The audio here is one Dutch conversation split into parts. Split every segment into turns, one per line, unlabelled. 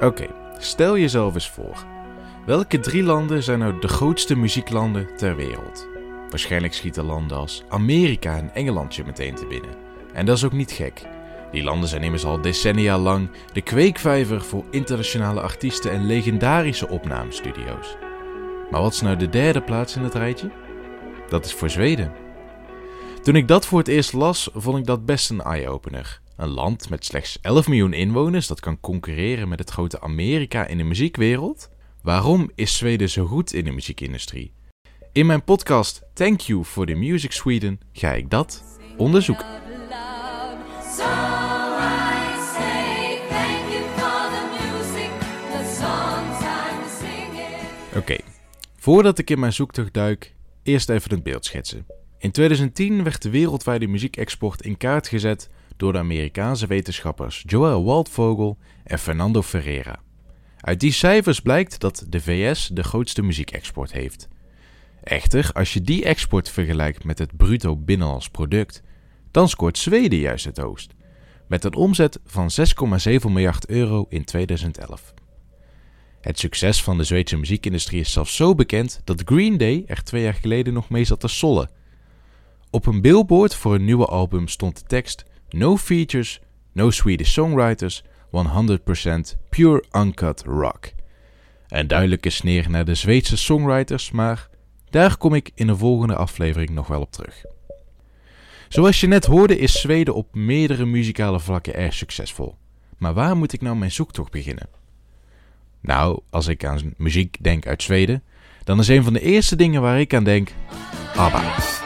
Oké, stel jezelf eens voor. Welke drie landen zijn nou de grootste muzieklanden ter wereld? Waarschijnlijk schieten landen als Amerika en Engeland je meteen te binnen. En dat is ook niet gek. Die landen zijn immers al decennia lang de kweekvijver voor internationale artiesten en legendarische opnamestudio's. Maar wat is nou de derde plaats in het rijtje? Dat is voor Zweden. Toen ik dat voor het eerst las, vond ik dat best een eye-opener. Een land met slechts 11 miljoen inwoners dat kan concurreren met het grote Amerika in de muziekwereld? Waarom is Zweden zo goed in de muziekindustrie? In mijn podcast Thank You for the Music Sweden ga ik dat onderzoeken. Oké, voordat ik in mijn zoektocht duik, eerst even het beeld schetsen. In 2010 werd de wereldwijde muziekexport in kaart gezet door de Amerikaanse wetenschappers Joel Waldvogel en Fernando Ferreira. Uit die cijfers blijkt dat de VS de grootste muziekexport heeft. Echter, als je die export vergelijkt met het bruto binnenlands product, dan scoort Zweden juist het hoogst, met een omzet van 6,7 miljard euro in 2011. Het succes van de Zweedse muziekindustrie is zelfs zo bekend dat Green Day er twee jaar geleden nog mee zat te sollen. Op een billboard voor een nieuwe album stond de tekst No features, no Swedish songwriters, 100% pure uncut rock. Een duidelijke sneer naar de Zweedse songwriters, maar daar kom ik in een volgende aflevering nog wel op terug. Zoals je net hoorde is Zweden op meerdere muzikale vlakken erg succesvol. Maar waar moet ik nou mijn zoektocht beginnen? Nou, als ik aan muziek denk uit Zweden, dan is een van de eerste dingen waar ik aan denk ABBA.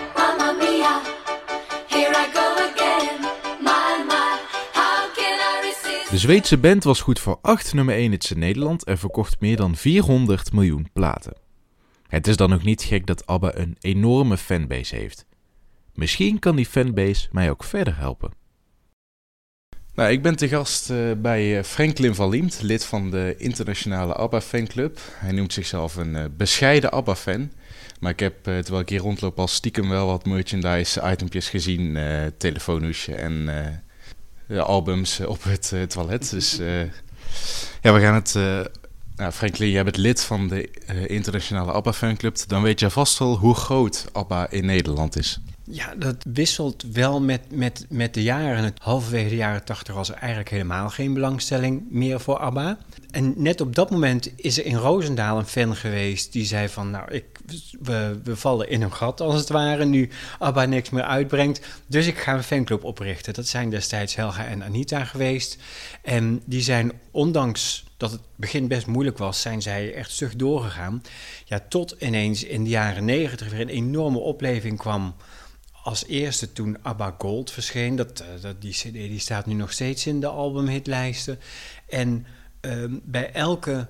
De Zweedse band was goed voor 8 nummer 1 hits in Nederland en verkocht meer dan 400 miljoen platen. Het is dan ook niet gek dat ABBA een enorme fanbase heeft. Misschien kan die fanbase mij ook verder helpen. Nou, ik ben te gast eh, bij eh, Franklin van Liemt, lid van de internationale ABBA-fanclub. Hij noemt zichzelf een eh, bescheiden ABBA-fan. Maar ik heb, terwijl ik hier rondloop, al stiekem wel wat merchandise-itempjes gezien. telefoonhoesje en albums op het eh, toilet. Dus eh, ja, we gaan het... eh, nou, Franklin, jij bent lid van de eh, internationale ABBA-fanclub. Dan weet je vast wel hoe groot ABBA in Nederland is.
Ja, dat wisselt wel met, met, met de jaren. Het halverwege de jaren tachtig was er eigenlijk helemaal geen belangstelling meer voor ABBA. En net op dat moment is er in Roosendaal een fan geweest die zei van... nou, ik, we, we vallen in een gat als het ware nu ABBA niks meer uitbrengt. Dus ik ga een fanclub oprichten. Dat zijn destijds Helga en Anita geweest. En die zijn, ondanks dat het begin best moeilijk was, zijn zij echt stug doorgegaan. Ja, tot ineens in de jaren negentig weer een enorme opleving kwam als eerste toen ABBA Gold verscheen. Dat, eh, dat, die cd die staat nu nog steeds in de albumhitlijsten. En ehm, bij elke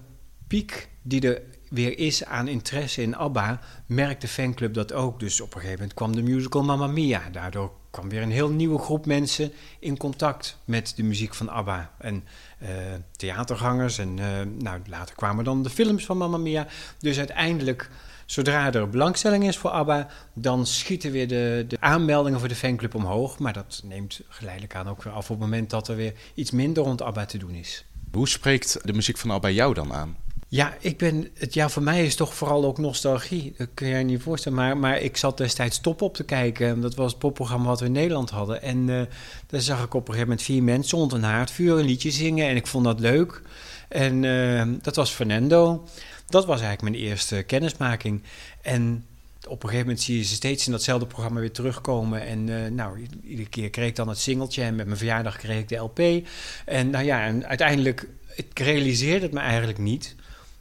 piek die er weer is aan interesse in ABBA... merkt de fanclub dat ook. Dus op een gegeven moment kwam de musical Mamma Mia. Daardoor kwam weer een heel nieuwe groep mensen in contact met de muziek van ABBA. En eh, theatergangers en eh, nou, later kwamen dan de films van Mamma Mia. Dus uiteindelijk Zodra er belangstelling is voor ABBA, dan schieten weer de, de aanmeldingen voor de fanclub omhoog. Maar dat neemt geleidelijk aan ook weer af op het moment dat er weer iets minder rond ABBA te doen is.
Hoe spreekt de muziek van ABBA jou dan aan?
Ja, ik ben, het, ja, voor mij is het toch vooral ook nostalgie. Dat kun je je niet voorstellen. Maar, maar ik zat destijds top op te kijken. Dat was het popprogramma wat we in Nederland hadden. En uh, daar zag ik op een gegeven moment vier mensen rond een haardvuur een liedje zingen. En ik vond dat leuk. En uh, dat was Fernando. Dat was eigenlijk mijn eerste kennismaking. En op een gegeven moment zie je ze steeds in datzelfde programma weer terugkomen. En uh, nou, iedere keer kreeg ik dan het singeltje. En met mijn verjaardag kreeg ik de LP. En nou ja, en uiteindelijk, ik realiseerde het me eigenlijk niet.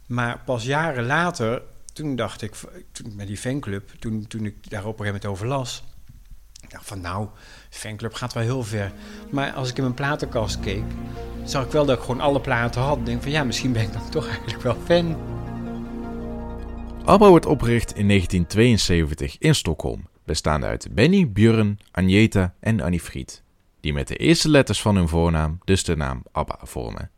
Maar pas jaren later, toen dacht ik, toen met die fanclub, toen, toen ik daar op een gegeven moment over las. Ik dacht van nou, fanclub gaat wel heel ver. Maar als ik in mijn platenkast keek, zag ik wel dat ik gewoon alle platen had. Ik denk van ja, misschien ben ik dan toch eigenlijk wel fan.
ABBA wordt opgericht in 1972 in Stockholm, bestaande uit Benny, Björn, Agneta en Annie Fried, die met de eerste letters van hun voornaam dus de naam ABBA vormen.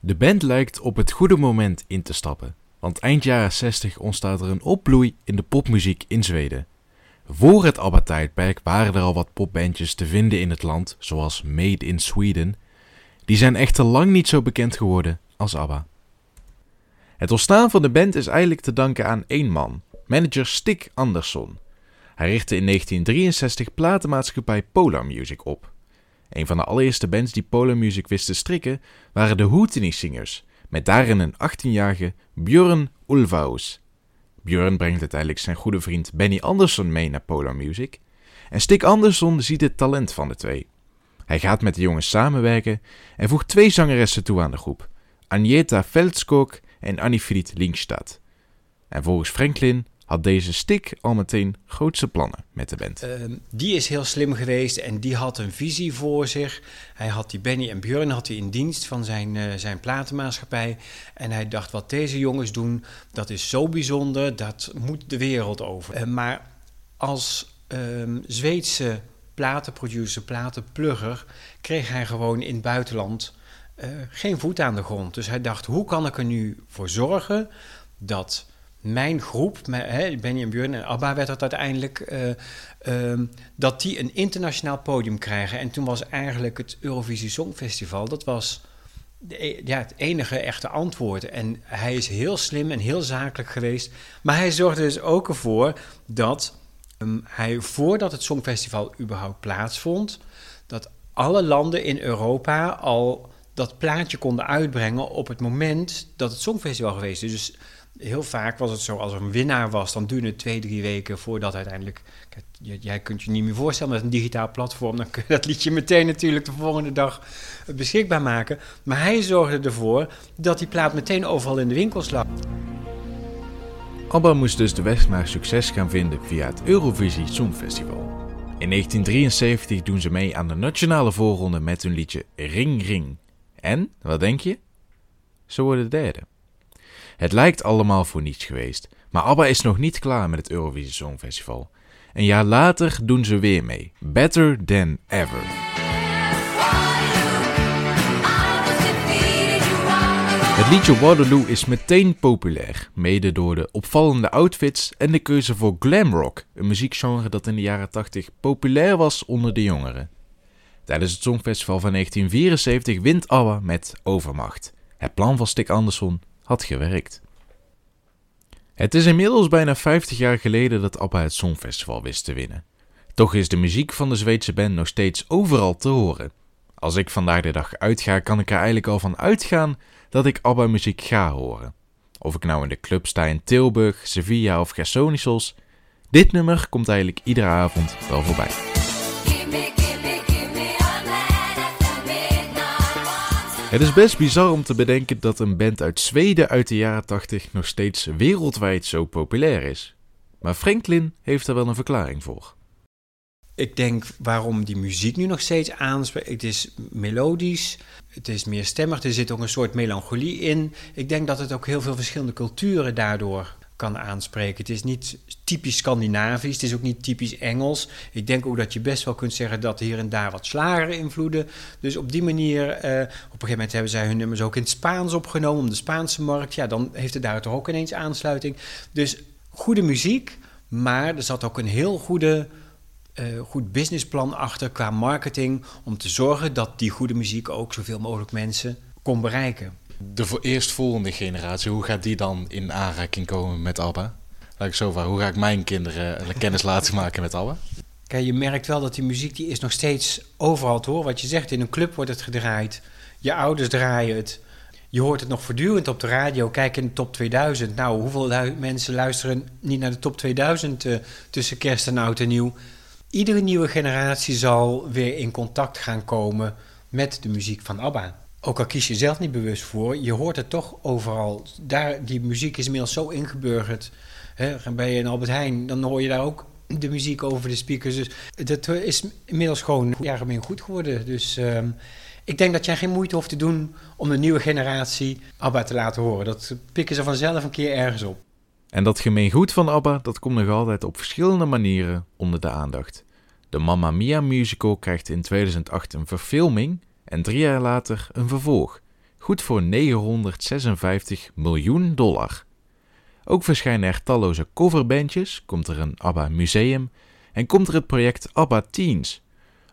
De band lijkt op het goede moment in te stappen, want eind jaren 60 ontstaat er een opbloei in de popmuziek in Zweden. Voor het ABBA-tijdperk waren er al wat popbandjes te vinden in het land, zoals Made in Sweden. Die zijn echter lang niet zo bekend geworden als ABBA. Het ontstaan van de band is eigenlijk te danken aan één man, manager Stig Andersson. Hij richtte in 1963 platenmaatschappij Polar Music op. Een van de allereerste bands die Polar Music wist te strikken waren de Hooteny Singers, met daarin een 18-jarige Björn Ulvaeus. Björn brengt uiteindelijk zijn goede vriend Benny Andersson mee naar Polar Music. En Stig Andersson ziet het talent van de twee. Hij gaat met de jongens samenwerken en voegt twee zangeressen toe aan de groep. Agneta Veldskog en Annifried Linkstad. En volgens Franklin had deze Stig al meteen grootste plannen met de band.
Ehm, die is heel slim geweest en die had een visie voor zich. Hij had die Benny en Björn had hij in dienst van zijn, eh, zijn platenmaatschappij. En hij dacht, wat deze jongens doen, dat is zo bijzonder, dat moet de wereld over. Eh, maar als ehm, Zweedse platenproducer, platenplugger, kreeg hij gewoon in het buitenland eh, geen voet aan de grond. Dus hij dacht, hoe kan ik er nu voor zorgen dat mijn groep, en Björn en ABBA werd dat uiteindelijk, eh, ehm, dat die een internationaal podium krijgen. En toen was eigenlijk het Eurovisie Songfestival, dat was de, e- ja, het enige echte antwoord. En hij is heel slim en heel zakelijk geweest. Maar hij zorgde dus ook ervoor dat ehm, hij, voordat het Songfestival überhaupt plaatsvond, dat alle landen in Europa al dat plaatje konden uitbrengen op het moment dat het Songfestival geweest is. Dus heel vaak was het zo, als er een winnaar was, dan duurde het twee, drie weken voordat uiteindelijk... Jij kunt je niet meer voorstellen met een digitaal platform, dan kun je dat liedje meteen natuurlijk de volgende dag beschikbaar maken. Maar hij zorgde ervoor dat die plaat meteen overal in de winkels lag.
ABBA moest dus de weg naar succes gaan vinden via het Eurovisie Songfestival. In 1973 doen ze mee aan de nationale voorronde met hun liedje Ring Ring. En, wat denk je? Ze worden derde. Het lijkt allemaal voor niets geweest, maar ABBA is nog niet klaar met het Eurovisie Songfestival. Een jaar later doen ze weer mee, Better Than Ever. Het liedje Waterloo is meteen populair, mede door de opvallende outfits en de keuze voor glam rock, een muziekgenre dat in de jaren 80 populair was onder de jongeren. Tijdens het Songfestival van 1974 wint ABBA met overmacht. Het plan van Stig Andersson had gewerkt. Het is inmiddels bijna 50 jaar geleden dat ABBA het Songfestival wist te winnen. Toch is de muziek van de Zweedse band nog steeds overal te horen. Als ik vandaag de dag uitga, kan ik er eigenlijk al van uitgaan dat ik ABBA-muziek ga horen. Of ik nou in de club sta in Tilburg, Sevilla of Gersonisos, dit nummer komt eigenlijk iedere avond wel voorbij. Het is best bizar om te bedenken dat een band uit Zweden uit de jaren 80 nog steeds wereldwijd zo populair is. Maar Franklin heeft er wel een verklaring voor.
Ik denk waarom die muziek nu nog steeds aanspreekt. Het is melodisch, het is meer stemmig, er zit ook een soort melancholie in. Ik denk dat het ook heel veel verschillende culturen daardoor kan aanspreken. Het is niet typisch Scandinavisch, het is ook niet typisch Engels. Ik denk ook dat je best wel kunt zeggen dat hier en daar wat slager invloeden. Dus op die manier, eh, op een gegeven moment hebben zij hun nummers ook in het Spaans opgenomen, om de Spaanse markt. Ja, dan heeft het daar toch ook ineens aansluiting. Dus goede muziek, maar er zat ook een heel goede eh, goed businessplan achter qua marketing om te zorgen dat die goede muziek ook zoveel mogelijk mensen kon bereiken.
De voor eerstvolgende generatie, hoe gaat die dan in aanraking komen met ABBA? Laat ik zo vragen, hoe ga ik mijn kinderen kennis laten maken met ABBA?
Kijk, je merkt wel dat die muziek die is nog steeds overal te horen. Wat je zegt, in een club wordt het gedraaid. Je ouders draaien het. Je hoort het nog voortdurend op de radio. Kijk in de top 2000. Nou, hoeveel mensen luisteren niet naar de top 2000 eh, tussen kerst en oud en nieuw? Iedere nieuwe generatie zal weer in contact gaan komen met de muziek van ABBA. Ook al kies je zelf niet bewust voor, je hoort het toch overal. Daar, die muziek is inmiddels zo ingeburgerd. Ben je in Albert Heijn, dan hoor je daar ook de muziek over de speakers. Dus dat is inmiddels gewoon ja, goed geworden. Dus ehm, ik denk dat jij geen moeite hoeft te doen om de nieuwe generatie ABBA te laten horen. Dat pikken ze vanzelf een keer ergens op.
En dat gemeengoed van ABBA, dat komt nog altijd op verschillende manieren onder de aandacht. De Mamma Mia musical krijgt in 2008 een verfilming en drie jaar later een vervolg. Goed voor 956 miljoen dollar. Ook verschijnen er talloze coverbandjes, komt er een ABBA museum en komt er het project ABBA Teens.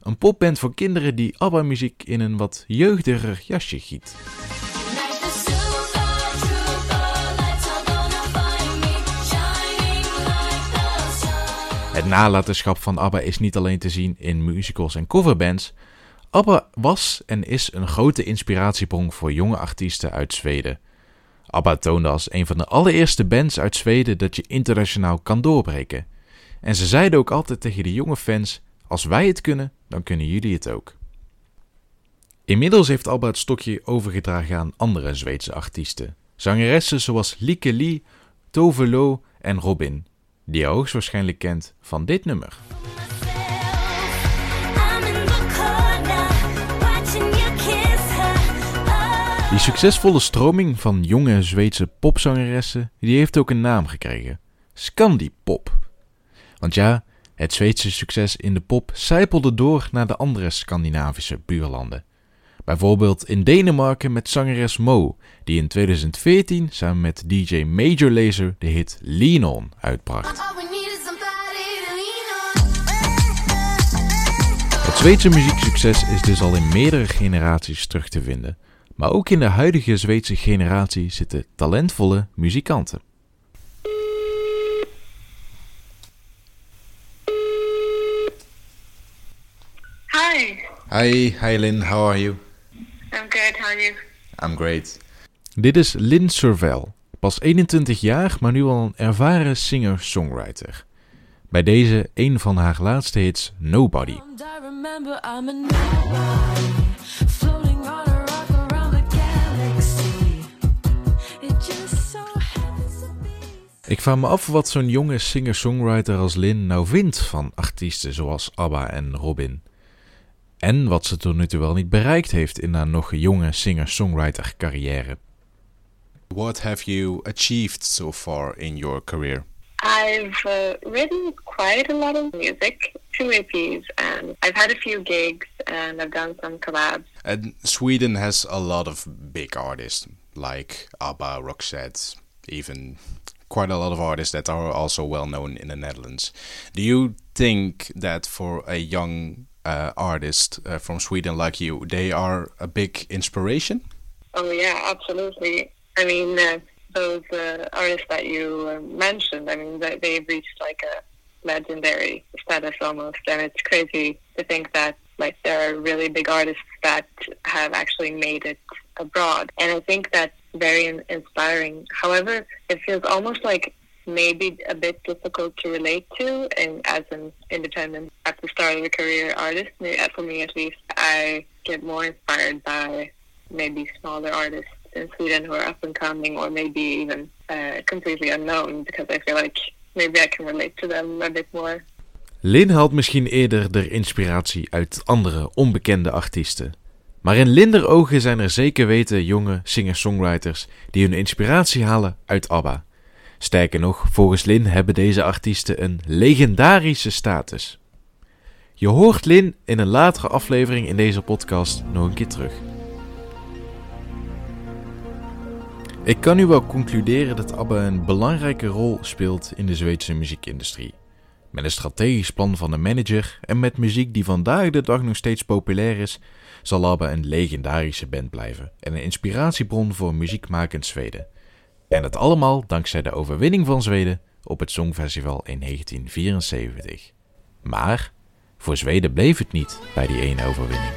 Een popband voor kinderen die ABBA-muziek in een wat jeugdiger jasje giet. Het nalatenschap van ABBA is niet alleen te zien in musicals en coverbands. ABBA was en is een grote inspiratiebron voor jonge artiesten uit Zweden. ABBA toonde als een van de allereerste bands uit Zweden dat je internationaal kan doorbreken. En ze zeiden ook altijd tegen de jonge fans: als wij het kunnen, dan kunnen jullie het ook. Inmiddels heeft ABBA het stokje overgedragen aan andere Zweedse artiesten. Zangeressen zoals Lieke Lee, Tove Lo en Robin, die je hoogstwaarschijnlijk kent van dit nummer. Die succesvolle stroming van jonge Zweedse popzangeressen, die heeft ook een naam gekregen. Scandipop. Want ja, het Zweedse succes in de pop sijpelde door naar de andere Scandinavische buurlanden. Bijvoorbeeld in Denemarken met zangeres Mo, die in 2014 samen met DJ Major Lazer de hit Lean On uitbracht. Het Zweedse muzieksucces is dus al in meerdere generaties terug te vinden. Maar ook in de huidige Zweedse generatie zitten talentvolle muzikanten.
Hi,
Hi, hi Lynn, how are you?
How are you?
I'm great.
Dit is Lynn Survel, pas 21 jaar, maar nu al een ervaren singer-songwriter. Bij deze een van haar laatste hits, Nobody. Ik vraag me af wat zo'n jonge singer-songwriter als Lynn nou vindt van artiesten zoals ABBA en Robin. En wat ze tot nu toe wel niet bereikt heeft in haar nog jonge singer-songwriter carrière.
What have you achieved so far in your career?
I've uh, written quite a lot of music, two EPs, and I've had a few gigs, and I've done some collabs.
And Sweden has a lot of big artists like ABBA, Roxette, even quite a lot of artists that are also well known in the Netherlands. Do you think that for a young uh, artist uh, from Sweden like you, they are a big inspiration?
Oh yeah, absolutely. I mean, uh, those uh, artists that you uh, mentioned, I mean, they, they've reached like a legendary status almost, and it's crazy to think that like there are really big artists that have actually made it abroad, and I think that's very inspiring. However, it feels almost like maybe a bit difficult to relate to, and as an independent at the start of a career artist, uh, for me at least, I get more inspired by maybe smaller artists in Sweden who are up and coming, or maybe even uh, completely unknown, because I feel like maybe I can relate to them a bit more.
Lin haalt misschien eerder de inspiratie uit andere onbekende artiesten. Maar in Linder ogen zijn er zeker weten jonge singer-songwriters die hun inspiratie halen uit ABBA. Sterker nog, volgens Lin hebben deze artiesten een legendarische status. Je hoort Lin in een latere aflevering in deze podcast nog een keer terug. Ik kan nu wel concluderen dat ABBA een belangrijke rol speelt in de Zweedse muziekindustrie. Met een strategisch plan van de manager en met muziek die vandaag de dag nog steeds populair is, zal ABBA een legendarische band blijven en een inspiratiebron voor muziekmakend Zweden. En dat allemaal dankzij de overwinning van Zweden op het Songfestival in 1974. Maar voor Zweden bleef het niet bij die ene overwinning.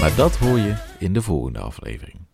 Maar dat hoor je in de volgende aflevering.